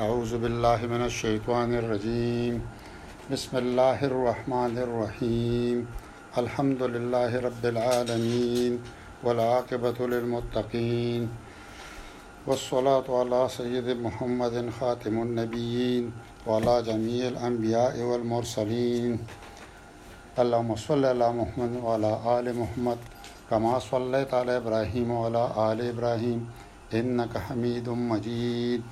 أعوذ بالله من الشيطان الرجيم بسم الله الرحمن الرحيم الحمد لله رب العالمين والعاقبة للمتقين والصلاة على سيد محمد خاتم النبيين وعلى جميع الأنبياء والمرسلين اللهم صل على محمد وعلى آل محمد كما صليت على إبراهيم وعلى آل إبراهيم انک حمید مجید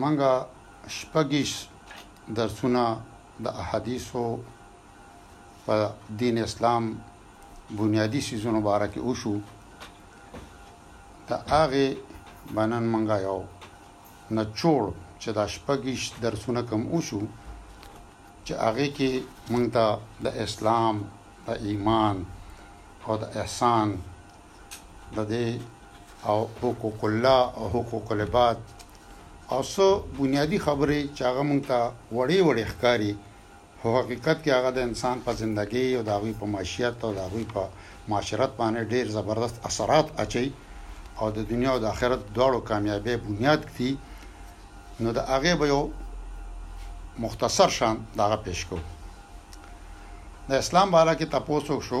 منګه شپږیش درسونه د احادیثو په دین اسلام بنیادی سیزونو باره کې وشو د هغه بنن منګه یو نچوړ چې دا شپږیش درسونه کوم وشو چې هغه کې مونږ ته د اسلام د ایمان او د احسان د دې او حقوق الله او حقوق العباد او څو بنیادی خبرې چې هغه مونږ ته وړې وړې ښکاری خو حقیقت کې هغه د انسان په زندګۍ او د هغوی په معاشیت او د هغوی په معاشرت باندې ډیر زبردست اثرات اچي او د دنیا او د آخرت دواړو کامیابی بنیاد کړي نو د هغه به یو مختصر شان داغه پیش کو د اسلام بالا کې تاسو شو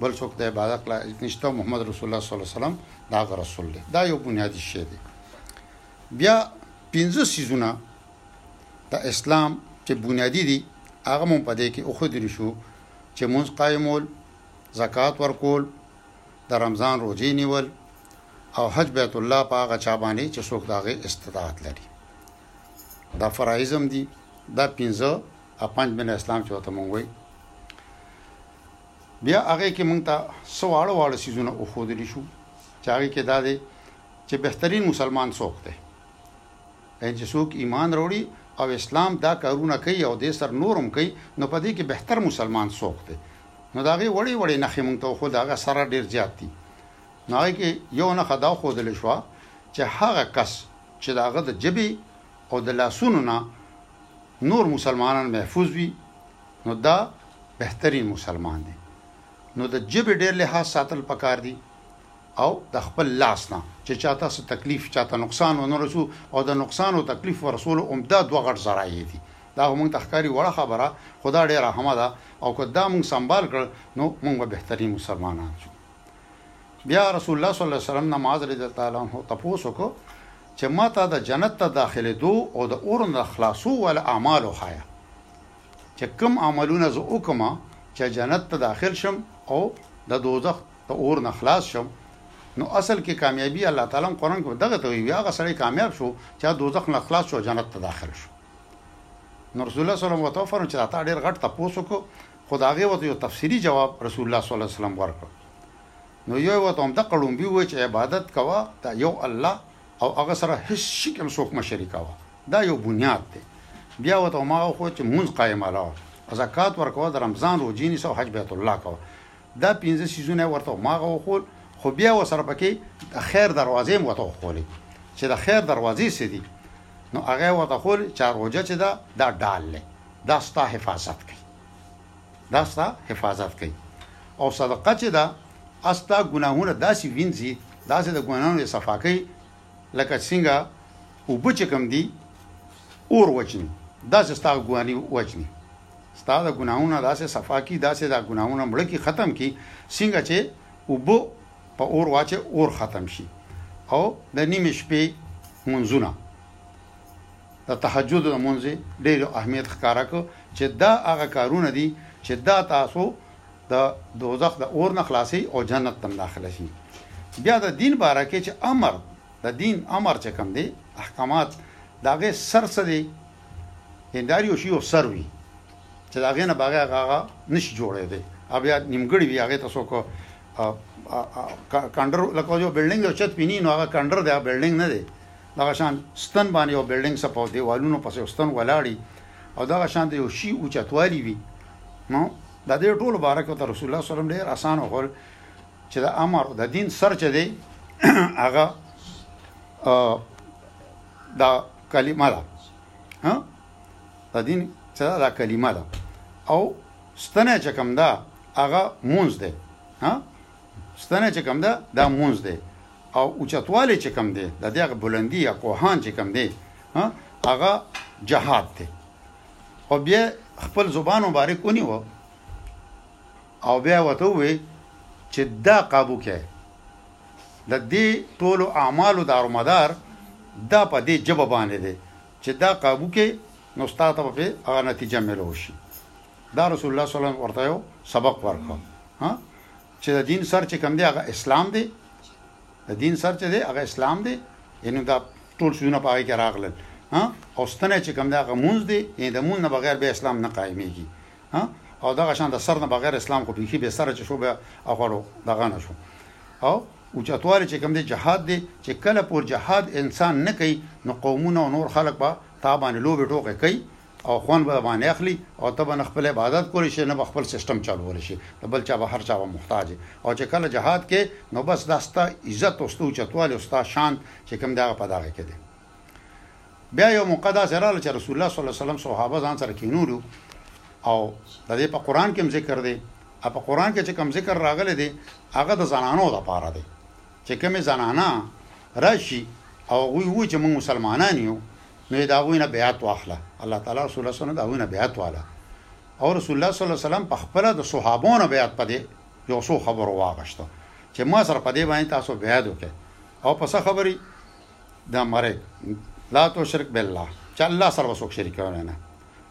بل څوک د عبادت لایق نشته محمد رسول الله صلی الله علیه وسلم دا غ رسول دی دا یو بنیادی شی دی بیا پنځه سيزونه د اسلام چې بنیادی دي هغه مون په دې کې او خدري شو چې مونږ قائمول زکات ورکول د رمضان روزي نیول او حج بیت الله په هغه چا باندې چې څوک داغه استطاعت لري دا فرایزم دي دا 15 ا 5 من اسلام چې وته مونږ وي بیا هغه کې موږ ته څه واړه واړه څیزونه وښودل شو چې هغه کې دا دی چې بهترین مسلمان څوک دی یعنی چې څوک ایمان وروړي او اسلام دا کارونه کوي او د سر نورم کوي نو په دې کې بهتر مسلمان څوک دی نو دا غي وړي وړي نه خې مونږ ته خو دا غ سره ډیر زیات دي نو هغه کې یو نه خدا خو دل شو چې هغه کس چې دا غ د جبي او د لاسونو نه نور مسلمانان محفوظ وي نو دا بهترین مسلمان دی نو د جبې ډیر لحاظ ساتل پکار دی او د خپل لاس نه چې چاته څه تکلیف چاته نقصان ونه رسو او د نقصان او تکلیف ورسول عمده دوه غټ ذرایع دي دا موږ تخکاری وړه خبره خدا ډیر رحمه ده او که دا موږ سنبال کړ نو موږ به بهترین مسلمانان شو بیا رسول الله صلی الله علیه وسلم نماز رضی الله تعالی عنہ تاسو کو چې ما ته د جنت ته داخله دو او د اور نه خلاصو ول اعمال خایا چه کوم عملونه زه وکړم چه جنت ته داخل شم او د دوزخ د اور نه خلاص شم نو اصل کې کامیابی الله تعالی هم قرآن کې په دغه ته ویلي هغه سړی کامیاب شو چا دوزخ نه خلاص شو جنت ته داخل شو نو رسول الله صلی الله علیه وسلم ورته وفرمایل چې تا ډېر غټ تپوس وکړو خو د هغې ورته یو تفصیلي جواب رسول الله صلی الله علیه وسلم ورکړ نو یو ورته همدغه ړومبي وویل چې عبادت کوه د یو الله او هغه سره هیڅ شي کې هم څوک مه شریکوه دا یو بنیاد دی بیا ورته هماغه وښوه چې مونځ قایم علاوه زکات ورکوه د رمضان روژې نیسه او حج بیت الله کوه دا پنځه څیزونه یې ورته هماغه وښول خو بیا ورسره پکې د خیر دروازې هم ورته وښولې چې د خیر دروازې څه دي نو هغه ورته خول چې روجه چې دا دا ډال لې دا ستا حفاظت کوي دا ستا حفاظت کوي او صدقه چې دا استا ګناهونه داسې وینځي داسې د ګناهونو صفا کوي لکه څنګه اوبه چې کوم دي اور وچني داسې ستا ګواني وچني ستا د ګناهونه داسې صفا کی داسې دا ګناهونه مړ کی ختم کی څنګه چې اوبه په اور واچه اور ختم شي او د نیمې شپې منځونه د تهجد د منځ ډېر اهمیت ښکارا کو چې دا هغه کارونه دي چې دا تاسو د دوزخ د اور نه خلاصي او جنت تم داخله شي بیا د دین باره کې چې امر د دین امر چې کم دی احکامات داغه سر څه دی هنداریو شی او سر وی چې داغه نه باغه هغه نشي جوړې دی بیا نیمګړی وی هغه تاسو کو کندر لکه جو بلډینګ یو چت پینی نو هغه کندر دی بلډینګ نه دی دغه شان ستن باندې یو بلډینګ سپاو دیوالونو پسې ستن ولاړی او دغه شان دی یو شی او چتوالی وی نو د دې ټولو باره کې ته رسول الله صلی الله علیه وسلم ډېر اسان وکړ چې د امر د دین سر چې دی هغه دا کلمه ده ها د دین چې دا کلمه ده او ستنه چې کوم ده هغه مونږ ده ها ستنه چې کوم ده دا مونږ ده او اوچتواله چې کوم ده د دې بلندی یا کوهان چې کوم ده ها هغه جهاد ده او بیا خپل زبان مبارک ونیو او بیا وته وی چې دا قابو کې د دې ټولو اعمالو دارو مدار دا په دې جبه باندې دی چې دا قابو کې نو ستاته په هغه نتیجه ملو شي دا رسول الله صلی الله علیه وسلم ورته یو سبق ورکړ ها چې د دین سر چې کوم دی هغه اسلام دی د دین سر چې دی هغه اسلام دی یعنی دا ټول سونه پاره کې راغلل ها او ستنه چې کوم دا غمونز دی یعنی د مون نه بغیر به اسلام نه قائميږي ها او دغه شان د سر نه بغیر اسلام خو بيخي به سره چې شو به اغړو دغه نه شو او او چتواله چې کوم دی جهاد دی چې کله پور جهاد انسان نه کوي نو قومونه او نور خلک به تابانه لوبه ټوکه کوي او خوند به دباندې اخلي او ته به نه خپل عبادت کولی شې نه به خپل سیستم چلولی شې د بل چا به هر چا به محتاج یې او چې کله جهاد کې نو بس دا ستا عزت او ستا اوچتوالی او ستا شان چې کوم دی هغه په دغه کې دی بیا یو موقع داسې راغله چې رسول الله صلی الله علیه وسلم صحابه ځان سره کینولو او د دې په قران کې هم ذکر دی په قران کې چې کوم ذکر راغلی دی هغه د زنانو لپاره دی چې کومې زنانه راشي او هغوی ووایي چې موږ مسلمانان یو نو یې د هغوی نه بیعت واخله الله تعالی رسول الله صلی الله علیه وسلم د هغوی نه بیعت واله او رسول الله صلی الله علیه وسلم په خپله د صحابو نه بیعت په دې یو څو خبرو واغشته چې ما سره په دې باندې تاسو بیعت وکړئ او په څه خبرې د مرګ لا تو شرک بالله چې الله سره وسوک شریکونه نه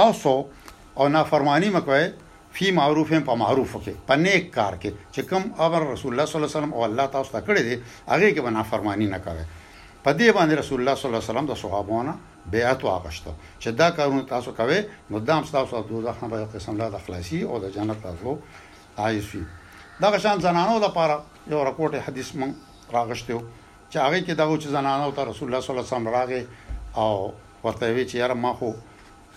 تاسو او نافرمانی مه کوی فی معروف په معروف کې په نیک کار کې چې کوم امر رسول الله صلی الله علیه وسلم او الله تاسو ته کړی دی هغه کې به نافرمانی نه کوی په دې باندې رسول الله صلی الله علیه وسلم د صحابو نه بیعت واغشتو چې دا کارونه تاسو کوی نو دا هم تاسو د دوزخ نه به قسم لا د خلاصي او د جنت تاسو عايز وي دا شان زنانو لپاره یو رپورټ حدیث مون راغشتو چې هغه کې دغو چې زنانو ته رسول الله صلی الله علیه وسلم راغی او ورته وی چې یاره ما خو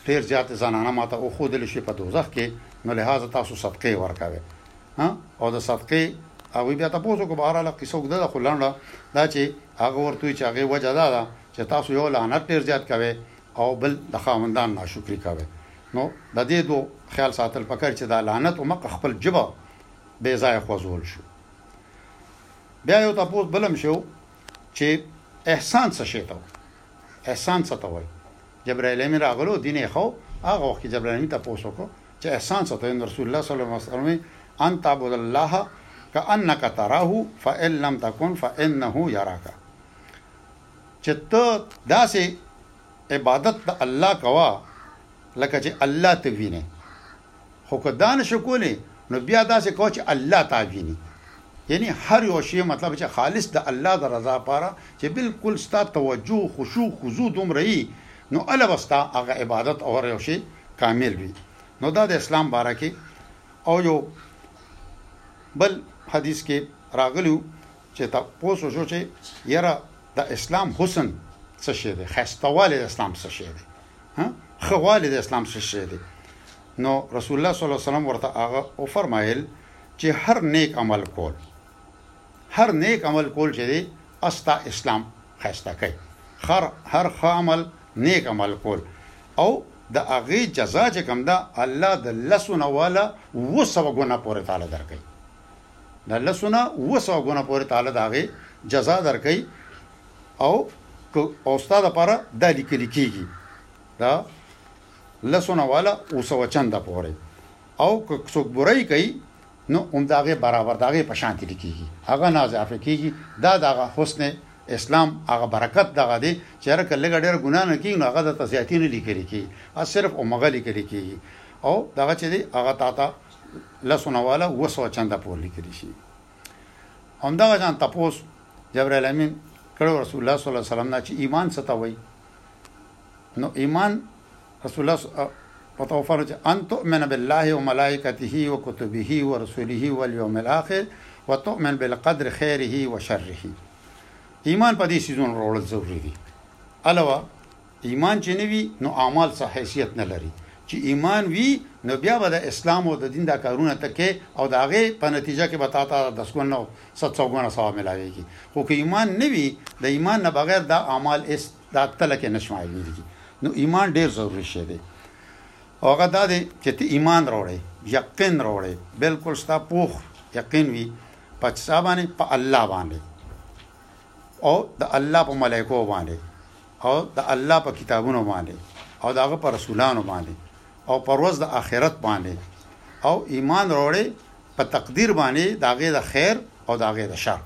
ډیر زیات زنانه ماته او خو دل شي په دوزخ کې نو لهدا تاسو صدقه ورکاوه ها او د صدقه او بیا تاسو کو بهر له قصو د خو لنډه دا چې هغه ورته چې هغه وجه دا ده چې تاسو یو لعنت ډیر زیات کوي او بل د خاوندان ناشکری کوي نو د دې دوه خیال ساتل پکړ چې دا لعنت او مق خپل جبه بے ځای خوځول شو بیا یو تپوس بل هم شو چې احسان څه شی ته احسان څه ته وایي جبرائیل امین راغلو دین یې خو هغه وخت کې جبرائیل امین تپوس وکړو چې احسان څه ته وایي رسول الله صلی الله علیه وسلم ان تعبد الله کأنک تراه فإن لم تکن فإنه یراک چې ته داسې عبادت د الله کوا لکه چې الله ته ویني خو که دا نشو کولی نو بیا داسې کوه چې الله تا ویني یعنی هر یو شی مطلب چې خالص د الله د رضا لپاره چې بالکل ستا توجه خشوع خضوع دومره وي نو اله به ستا هغه عبادت او هر یو شی کامل وي نو دا د اسلام باره کې او یو بل حدیث کې راغلیو چې تاسو شو چې یاره د اسلام حسن څه شی دی خستواله د اسلام څه شی دی ها خه والي د اسلام څه شی دی نو رسول الله صلی الله علیه وسلم ورته هغه او فرمایل چې هر نیک عمل کول هر نیک عمل کول چې دی استا اسلام خسته کوي هر هر ښه عمل نیک عمل کول او د هغه جزا چې کوم ده الله د لسونه والا وسو غونه پورې تعالی درکړي د لسونه وسو غونه پورې تعالی داغه جزا درکړي او که او ستا لپاره دا لیکل کیږي دا لسونه والا او سو چنده پورې او که څوک برای کوي نو هم داغه برابر داغه په شان لیکيږي هغه نه اضافه کیږي دا دغه حسن اسلام هغه برکت دغه دی چې هر کله ګډر ګنا نه کیږي هغه د تزیاتی نه لیکل کیږي ا صرف او مغه لیکل کیږي او دغه چې دی هغه تا ته لسونه والا وسو چنده پور لیکل شي همدغه ځان تاسو جبرائیل امین کړو رسول الله صلی الله علیه وسلم نه چې ایمان څه ته وایي نو ایمان رسول الله او تو فرج ان تؤمن بالله وملائکته وكتبه ورسله واليوم الاخر وتؤمن بالقدر خيره وشره ایمان په دې سيزونو وروړل ضروری دی علاوه ایمان چې نه وي نو اعمال څه حیثیت نه لري، چې ایمان وي نو بیا به د اسلام او د دین دا کارونه ته کې او د هغې په نتیجه کې به تاته دسګونه او ستسوګونه ثواب ملاویږي، خو که ایمان نه وي د ایمان نه بغیر دا اعمال هیڅ دا تله کې نه شماریږي، نو ایمان ډیر ضروري شی دی او هغه دا دی چې ته ایمان راوړې، یقین راوړې، بلکل ستا پوخ یقین وي په چا باندې په الله باندې او د الله په ملایکو باندې او د الله په کتابونو باندې او د هغه په رسولانو باندې او پر ورځ د آخرت باندې او ایمان راوړې په تقدیر باندې د هغې د خیر او د هغې د شر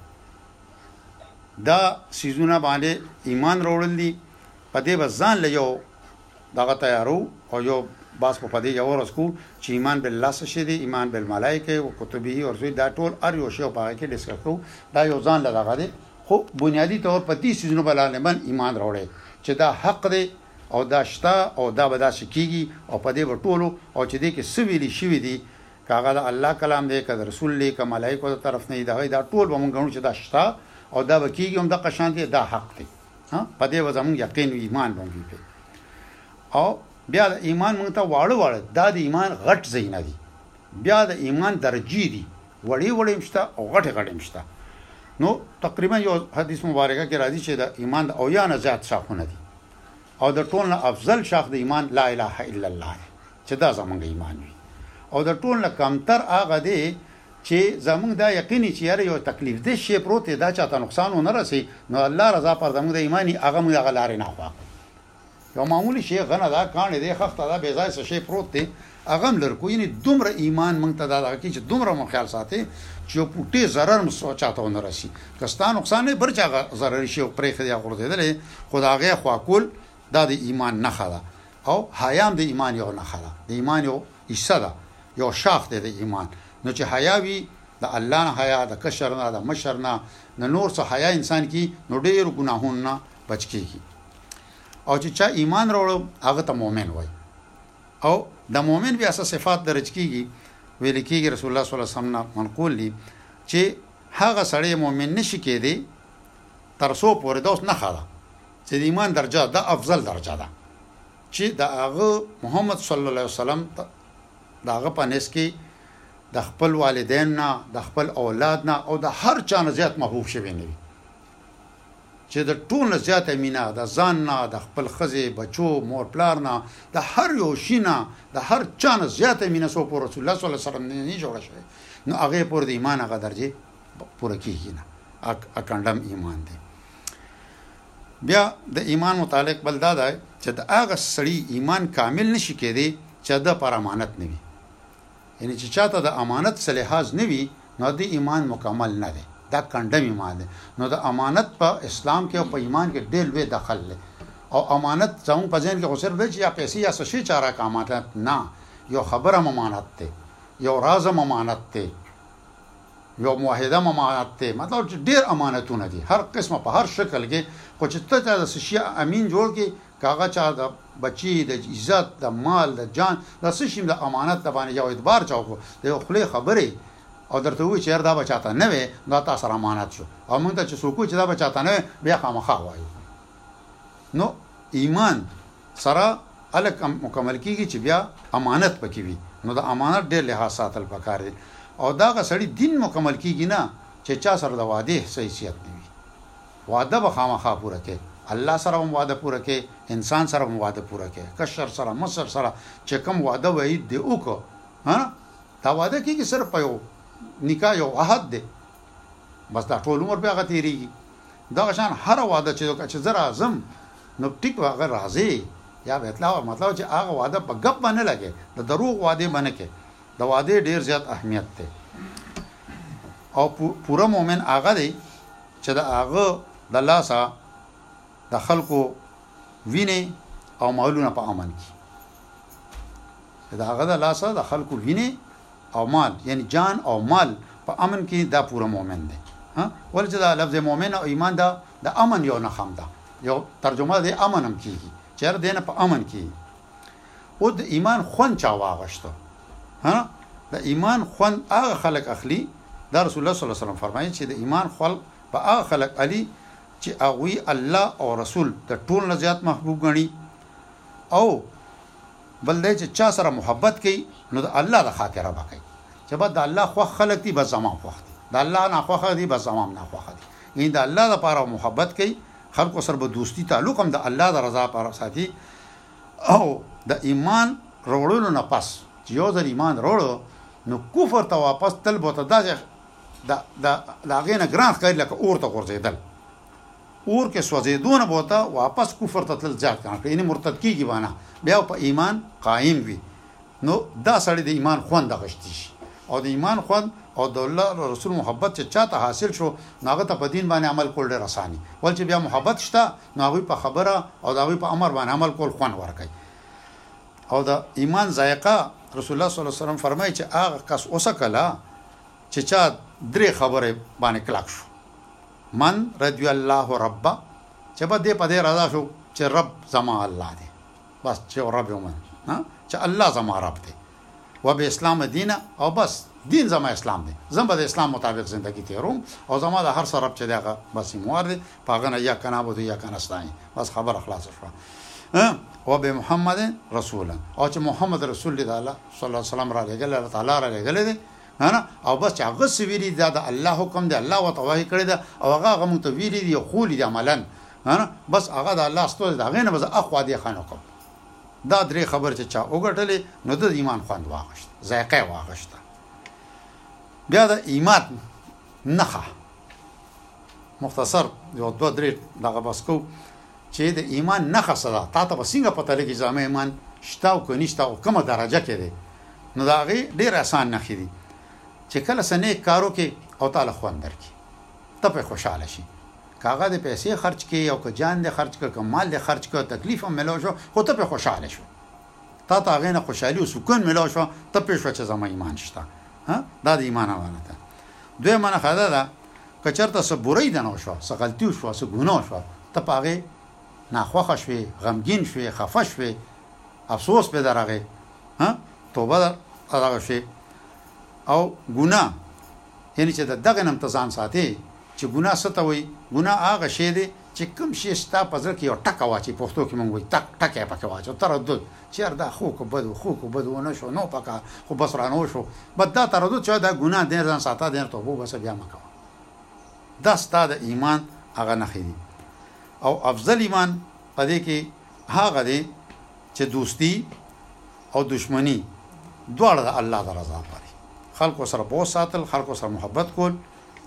دا سیزونه باندې ایمان راوړل دي په دې به ځان له یو دغه تیارو او یو بحث به پدې یوه ورځ کوو چې ایمان بالله څه شی دی ایمان بالملائکه او کتبه او رسوله دا ټول هر یو شی او په هغه کې ډیسکس کوو دا یو ځان له دغه دی خو بنیادی طور په دې څیزونو به لازمن ایمان راوړی چې دا حق دی او دا شته او دا به داسې کیږي او په دې به ټولو او چې دې کې څه ویلي شوي دي که هغه د الله کلام دی که د رسول دی که ملائکو د طرف نه دي د هغه دا ټول به موږ ګڼو چې دا شته او دا به کیږي هم دقه شانتې دا حق دی. ها په دې وځه مونږ یقین وی ایمان به مونږ په او بیا د ایمان مونږ ته واړو واړو دا د ایمان غټ زینه دي بیا د ایمان درجی دي وړي وړي مشته او غټه غټه مشته نو تقریبا یو حدیث مبارکه کې راځي چې د ایمان د اویا نه زیات شاخونه دي او د ټول نه افضل شاخ د ایمان لا اله الا الله چې دا زمونږ ایمان وي او د ټول نه کمتر هغه دی چی زمونږ دا یقین یی چی یاره یو تکلیف ده شی پروت دی دا چاته نقصان ونه رسی نو الله رضا پر زمونږ ده ایمان یی هغه مونږ هغه لاری نه خواه کو یو معمولی شی غنه ده کاڼی دی خښته ده بیځایه څه شی پروت دی هغه هم لری کو یعنی دومره ایمان مونږ ته دا دغه کی چی دومره مو خیال ساتی چی یو پوټی ضرر هم چاته ونه رسی که ستا نقصان نه وی بل چا هغه ضرری شی پریښی دی غورځیدلی خو د هغه خواه کول دا د ایمان نښه ده او حیا هم د ایمان یو نښه ده د ایمان یو حصه ده یو شاخ دی د ایمان نو چې حیا وي د الله نه حیا د کشر نه د مشر نه د نور څه حیا انسان کی نو ډیر ګناهون نه بچ کیږي او چې چا ایمان راوړو هغه ته مؤمن وای او د مؤمن بیا څه صفات درج کیږي ویل کیږي رسول الله صلی الله علیه وسلم نه منقول دي چې هغه سړی مؤمن نشي کېدی تر څو پورې دا اوس نه خاله چې د ایمان درجه دا افضل درجه ده چي د هغه، محمد صلی الله علیه وسلم، د هغه په نزد کي د خپل والدين نه، د خپل اولاد نه او د هر چا نه زيات محبوب شوی نه وي، چي د ټول نه زياته مينه د ځان نه، د خپل ښځي، بچو، مور پلار نه، د هر يو شي نه، د هر چا نه زياته مينه څو پوري رسول الله صلی الله علیه وسلم نه نه وي جوړه شوې نو هغه پوري د ايمان هغه درجه پوره کيږي نه، اکنډم ايمان دی. بیا د ایمان متعلق بل دا دی چې د هغه سړي ایمان کامل نه شي کېدی چې د پر امانت نه وي یعنی چې چاته د امانت څه لحاظ نه وي نو د ایمان مکمل نه دی دا کنډم ایمان دی نو د امانت په اسلام کې او په ایمان کې ډېر لوی دخل دی او امانت زموږ په ذهن کې خو صرف دی چې یا پیسې یا څه شی چاره که امانت نه یو خبره امانت دی یو راز امانت دی یو معاهده ممانت دی مطلب چې ډیر امانتونه دي هر قسمه په هر شکل کې خو چې ته چا د سشي امین جوړ کې کاغه چا د بچی د عزت د مال د جان د سشي د امانت د باندې یو اعتبار چاو کو د یو خلی خبرې او درته وی چیر دا بچاته نه وي دا تاسو را امانت شو او موږ ته چې سوکو چې دا بچاته نه وي بیا خامخا وایو نو ایمان سره هلک مکمل کیږی چی بیا امانت پکی وی نو د امانت ډیر لحاظ ساتل پکار دی او د هغه سړی دین مکمل کیږی نه چی چا سره د وعدی هڅ حیثیت نه وی وعده به خامخا پوره کړی الله سره هم وعده پوره کړی انسان سره هم وعده پوره کړی کشر سره مشر سره چی کوم وعده وعید دی وکړو ها دا وعده کیږی صرف په یو نکاح یو عهد دی بس دا ټول عمر په هغه تیریږی دغه شان هره وعده چې وکړه چې زه راځم نو ټیک هغه راځي یا به اطلاع او مطلب چې هغه وعده په ګپ باندې لګي د دروغ وعده باندې کې د وعده ډیر زیات اهمیت دی او پوره مؤمن هغه دی چې د هغه د لاسه د خلکو وینه او مالونه په امن کې دا هغه د لاسه د خلکو وینه او مال یعنی جان او مال په امن کی دا پوره مؤمن دی ها ولی چه دا لفظ مؤمن او ایمان دا د امن یو نښه هم ده یو ترجمه د امن هم کیږي چې هر دینه په امن کی او د ایمان خوند چا واغشتو ها د ایمان خوند هغه خلک اخلي دا رسول الله صلی الله علیه وسلم فرمایي چې د ایمان خلق په هغه خلک علي چې هغه الله او رسول د ټول نه زیات محبوب غني او بل دا چې چا سره محبت کوي نو د الله د خاطره به کوي چې بس د الله خوښ خلک دي بس زمام خوښ دي د الله نه خوښ دي بس زمام نه خوښ دي یعنی د الله د پاره محبت کوي خلکو سره به دوستی تعلق هم د الله د رضا پر ساتي او د ایمان وروړلو نه پس چې یو ځل ایمان وروړو نو کفر ته واپس تل بوته دا د د هغې نه ګران ښکاري لکه اور ته غورځېدل اور کې سوځیدو نه بوته واپس کفر ته تل زیات کان کړي یعنی مرتد کیږي بانه بیا په ایمان قائم وي نو دا سړی د ایمان خوند غشتي شي او د ایمان خوند او د الله رسول محبت چې چاته حاصل شو ناغه ته په دین باندې عمل کول ډیر اساني ول چې بیا محبت شته ناغوي په خبره او داغوي په امر باندې عمل کول خوند ورکړي او د ایمان ذایقه رسول الله صلی الله علیه وسلم فرمایي چې هغه کس اوسه کلا چې چا درې خبره باندې کلاک شو من رضی الله ربه چه بس دی په دی رضا شو چه رب زما الله دی بس چه رب ومن چه الله زما رب دی و به اسلام دینه او بس دین زما اسلام دی زم به اسلام مطابق زندگی تیروم او زما د هر سرب چې دغه بس موار دی پاغه نه یا کنا بده یا کنا ستای بس خبر خلاص شو او به محمد رسول او چې محمد رسول دی الله صلی الله علیه وسلم را لګل الله تعالی را لګل دی هنه او بس چې هغه څه ویلي دا د الله حکم دی الله وته وحی کړی دا او هغه هغه مونږ ته ویلي دی خولي دی عملا هنه بس هغه د الله ستو دا غینه بس اخوا دی خانو کوم دا درې خبر چې چا وګټلې نو د ایمان خوند واغشت ذایقه واغشت بیا د ایمان نخه مختصر یو دوه درې دغه بس کو چي د ايمان نښه څه ده تاته به څنګه پته لګي چي زما ايمان شته او که نشته او کومه درجه کي دی نو د هغه ډير اسان نښي دي چي کله څه نيک کار وکړي او تاله خوند درکړي ته پرې خوشحاله شي که هغه دې پيسې خرچ کړې او که جان دې خرچ کړ که مال دې خرچ کړ تکليف هم ملاو شو خو ته پرې خوشحاله شوې تاته هغه نه خوشحالي او سکون ملاو شو ته پوه شوه چي زما ايمان شته دا د ايمان امانت ده دویمه نښه دا ده که چرته څه بوری دنه وشوه، څه غلطی وشوه، څه ګناه وشوه، ته په هغی ناخوښه شوی، غمګین شوی، خفه شوی، افسوس پې درغی، ها توبه در ته دغه شوی او ګناه یعنی چې د دغه نه هم ته ځان ساتی چې ګناه څه ته وایی؟ ګناه هغه شی دی. چې کوم شی ستا په زړه کې یو ټکه واچوي، پښتو کې موږ وایو تک، ټکی پکې واچوه، تردد، چې یار دا ښه و که بد و، ښه و که بد و، ونه شو، نه و پکار، خو بس رانه وشو، بس دا تردد چې وایي دا ګناه ده، ځان ساته، ځان توبه وباسه، بیا مه کوه. دا ستا د ایمان هغه نښې دي او افضل ایمان په دې کې هغه دی چې دوستي او دښمني دواړه د الله د رضا لپاره وي، خلکو سره بغض ساتل، خلکو سره محبت کول،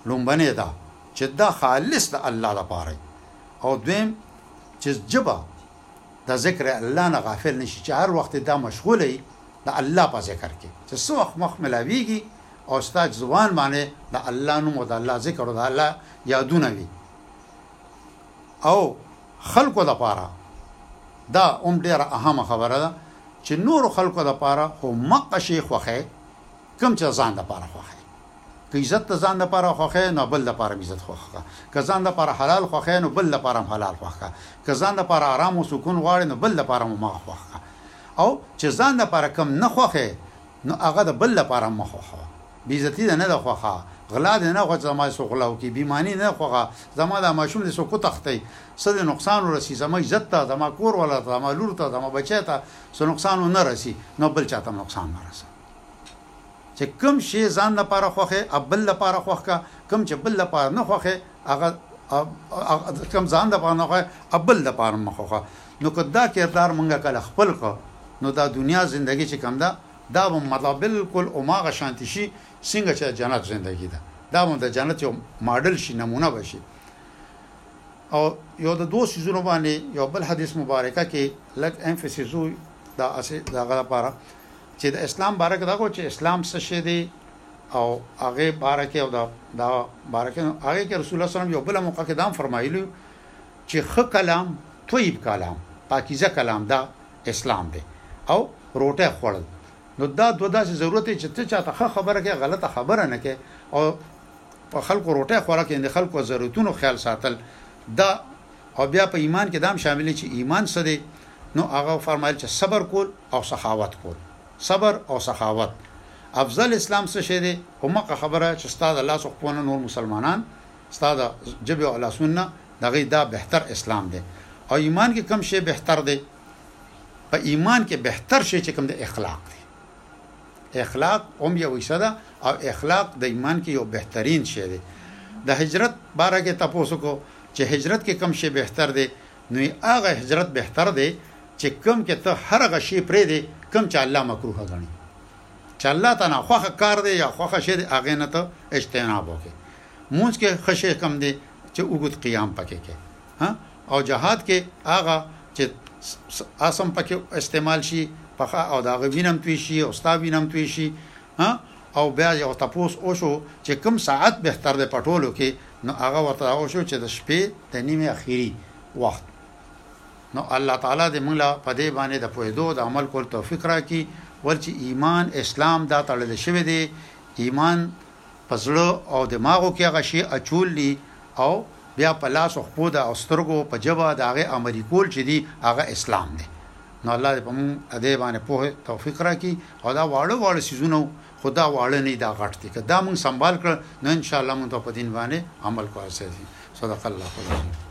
لومبنی دا. چې دا خالص د الله لپاره وي او دویم چې ژبه د ذکر الله نه غافل نه شي چې هر وخت دا مشغوله وي د الله په ذکر کې چې څه وخت مخ ملاویږي او ستا ځوان باندې د الله نوم او د الله ذکر او د الله یادونه وي او خلکو د پاره دا هم ډیره اهمه خبره ده چې نور خلکو د پاره خو مقه شي خوخه کم چې ځان د پاره خوخه که عزت د ځان لپاره خوښوې نو بل لپاره هم عزت خوښ کړه، که ځان لپاره حلال خوښوې نو بل لپاره هم حلال خوښ کړه، که ځان لپاره ارام او سکون غواړې نو بل لپاره هم هماغه خوښ کړه او چې ځان لپاره کوم نه خوښوې نو هغه د بل لپاره هم مه خوښوه. بې عزتي دې نه ده خوښه، غلا دې نه خوښه چې زما دې څوک غلا وکړي، بې ایماني دې نه ده خوښه، زما دا ماشوم دې څوک وتښتوي، څه دې نقصان ورسي، زما عزت ته، زما کور والا ته، زما لور ته، زما بچي ته څه نقصان ونه رسي نو بل چاته هم نقصان مه رسوه. چې کوم شی ځان لپاره خوښ یې هغه بل لپاره خوښ کړه کوم چې بل لپاره نه خوښ یې هغه کوم ځان لپاره نه خوښ یې بل لپاره مه خوښه نو که دا کردار مونږه کله خپل کو نو دا دنیا زندگی چې کوم ده دا به مطلب بالکل هماغه شانتی شي څنګه چې جنت زندگی ده دا به د جنت یو ماډل شي نمونه به شي او یو د دوه سيزونو باندې یو بل حدیث مبارکه کې لک امفسیزو دا اسه دغه لپاره چې د اسلام باره کې دغه چې اسلام څه شی دی او هغه باره کې او دا دا باره کې هغه کې رسول الله صلی الله علیه وسلم یو بل موقع کې دام فرمایلی چې خ کلام طیب کلام پاکیزه کلام دا اسلام دی او روټه خوړل نو دا دوه داسې ضرورت چې ته چاته خ خبره کې غلطه خبره نه کې او په خلکو روټه خوره کې د خلکو ضرورتونو خیال ساتل دا او بیا په ایمان کې دا هم شامل دی چې ایمان څه دی؟ نو هغه وفرمایل چې صبر کول او سخاوت کول، صبر او سخاوت، افضل اسلام څه شی دی؟ خو مکه خبره چې ستا د لاس او خپو نه نور مسلمانان ستا د ژبې او لاسونو نه د هغوی دا بهتر اسلام دی او ایمان کې کوم شی بهتر دی؟ په ایمان کې بهتر شی چې کوم دی اخلاق دی، اخلاق هم یو حصه ده او اخلاق د ایمان کې یو بهترین شی دی د هجرت باره کې تپوس وکړو چې هجرت کې کم شی بهتر دی نو هغه هجرت بهتر دی چې کم کې ته هر هغه شی پرې دی کم چې الله مکروه غني چې الله تعالی خوخه کار دی یا خوخه شی دی هغه نه ته اجتناب وکړي مونږ کې خشه کم دی چې وګت قیام پکې کې ها او جهاد کې هغه چې اسم پکې استعمال شي پخا او داغه وینم توی شي او ستا وینم توی شي ها او بیا یو تپوس او شو چې کم ساعت بهتر دی پټولو کې نو هغه ورته او شو چې د شپې د نیمه اخیری وخت نو الله تعالی دې موږ لا په دې باندې د پوهېدو د عمل کول توفیق راکړي ورچې ایمان اسلام دا تړل شوی دی ایمان په زړه او دماغو کې هغه شی اچول دي او بیا په لاس او خپو د او سترګو په ژبه د هغه عملي کول چې دي هغه اسلام دی نو الله دې په مونږ ادې باندې پوهه توفیق راکړي او دا واړه واړه سیزونه خو دا واړه نه دا غټ دي که دا مونږ سنبال کړ نو ان شاء الله مونږ ته په دین باندې عمل کول سي صدق الله العظیم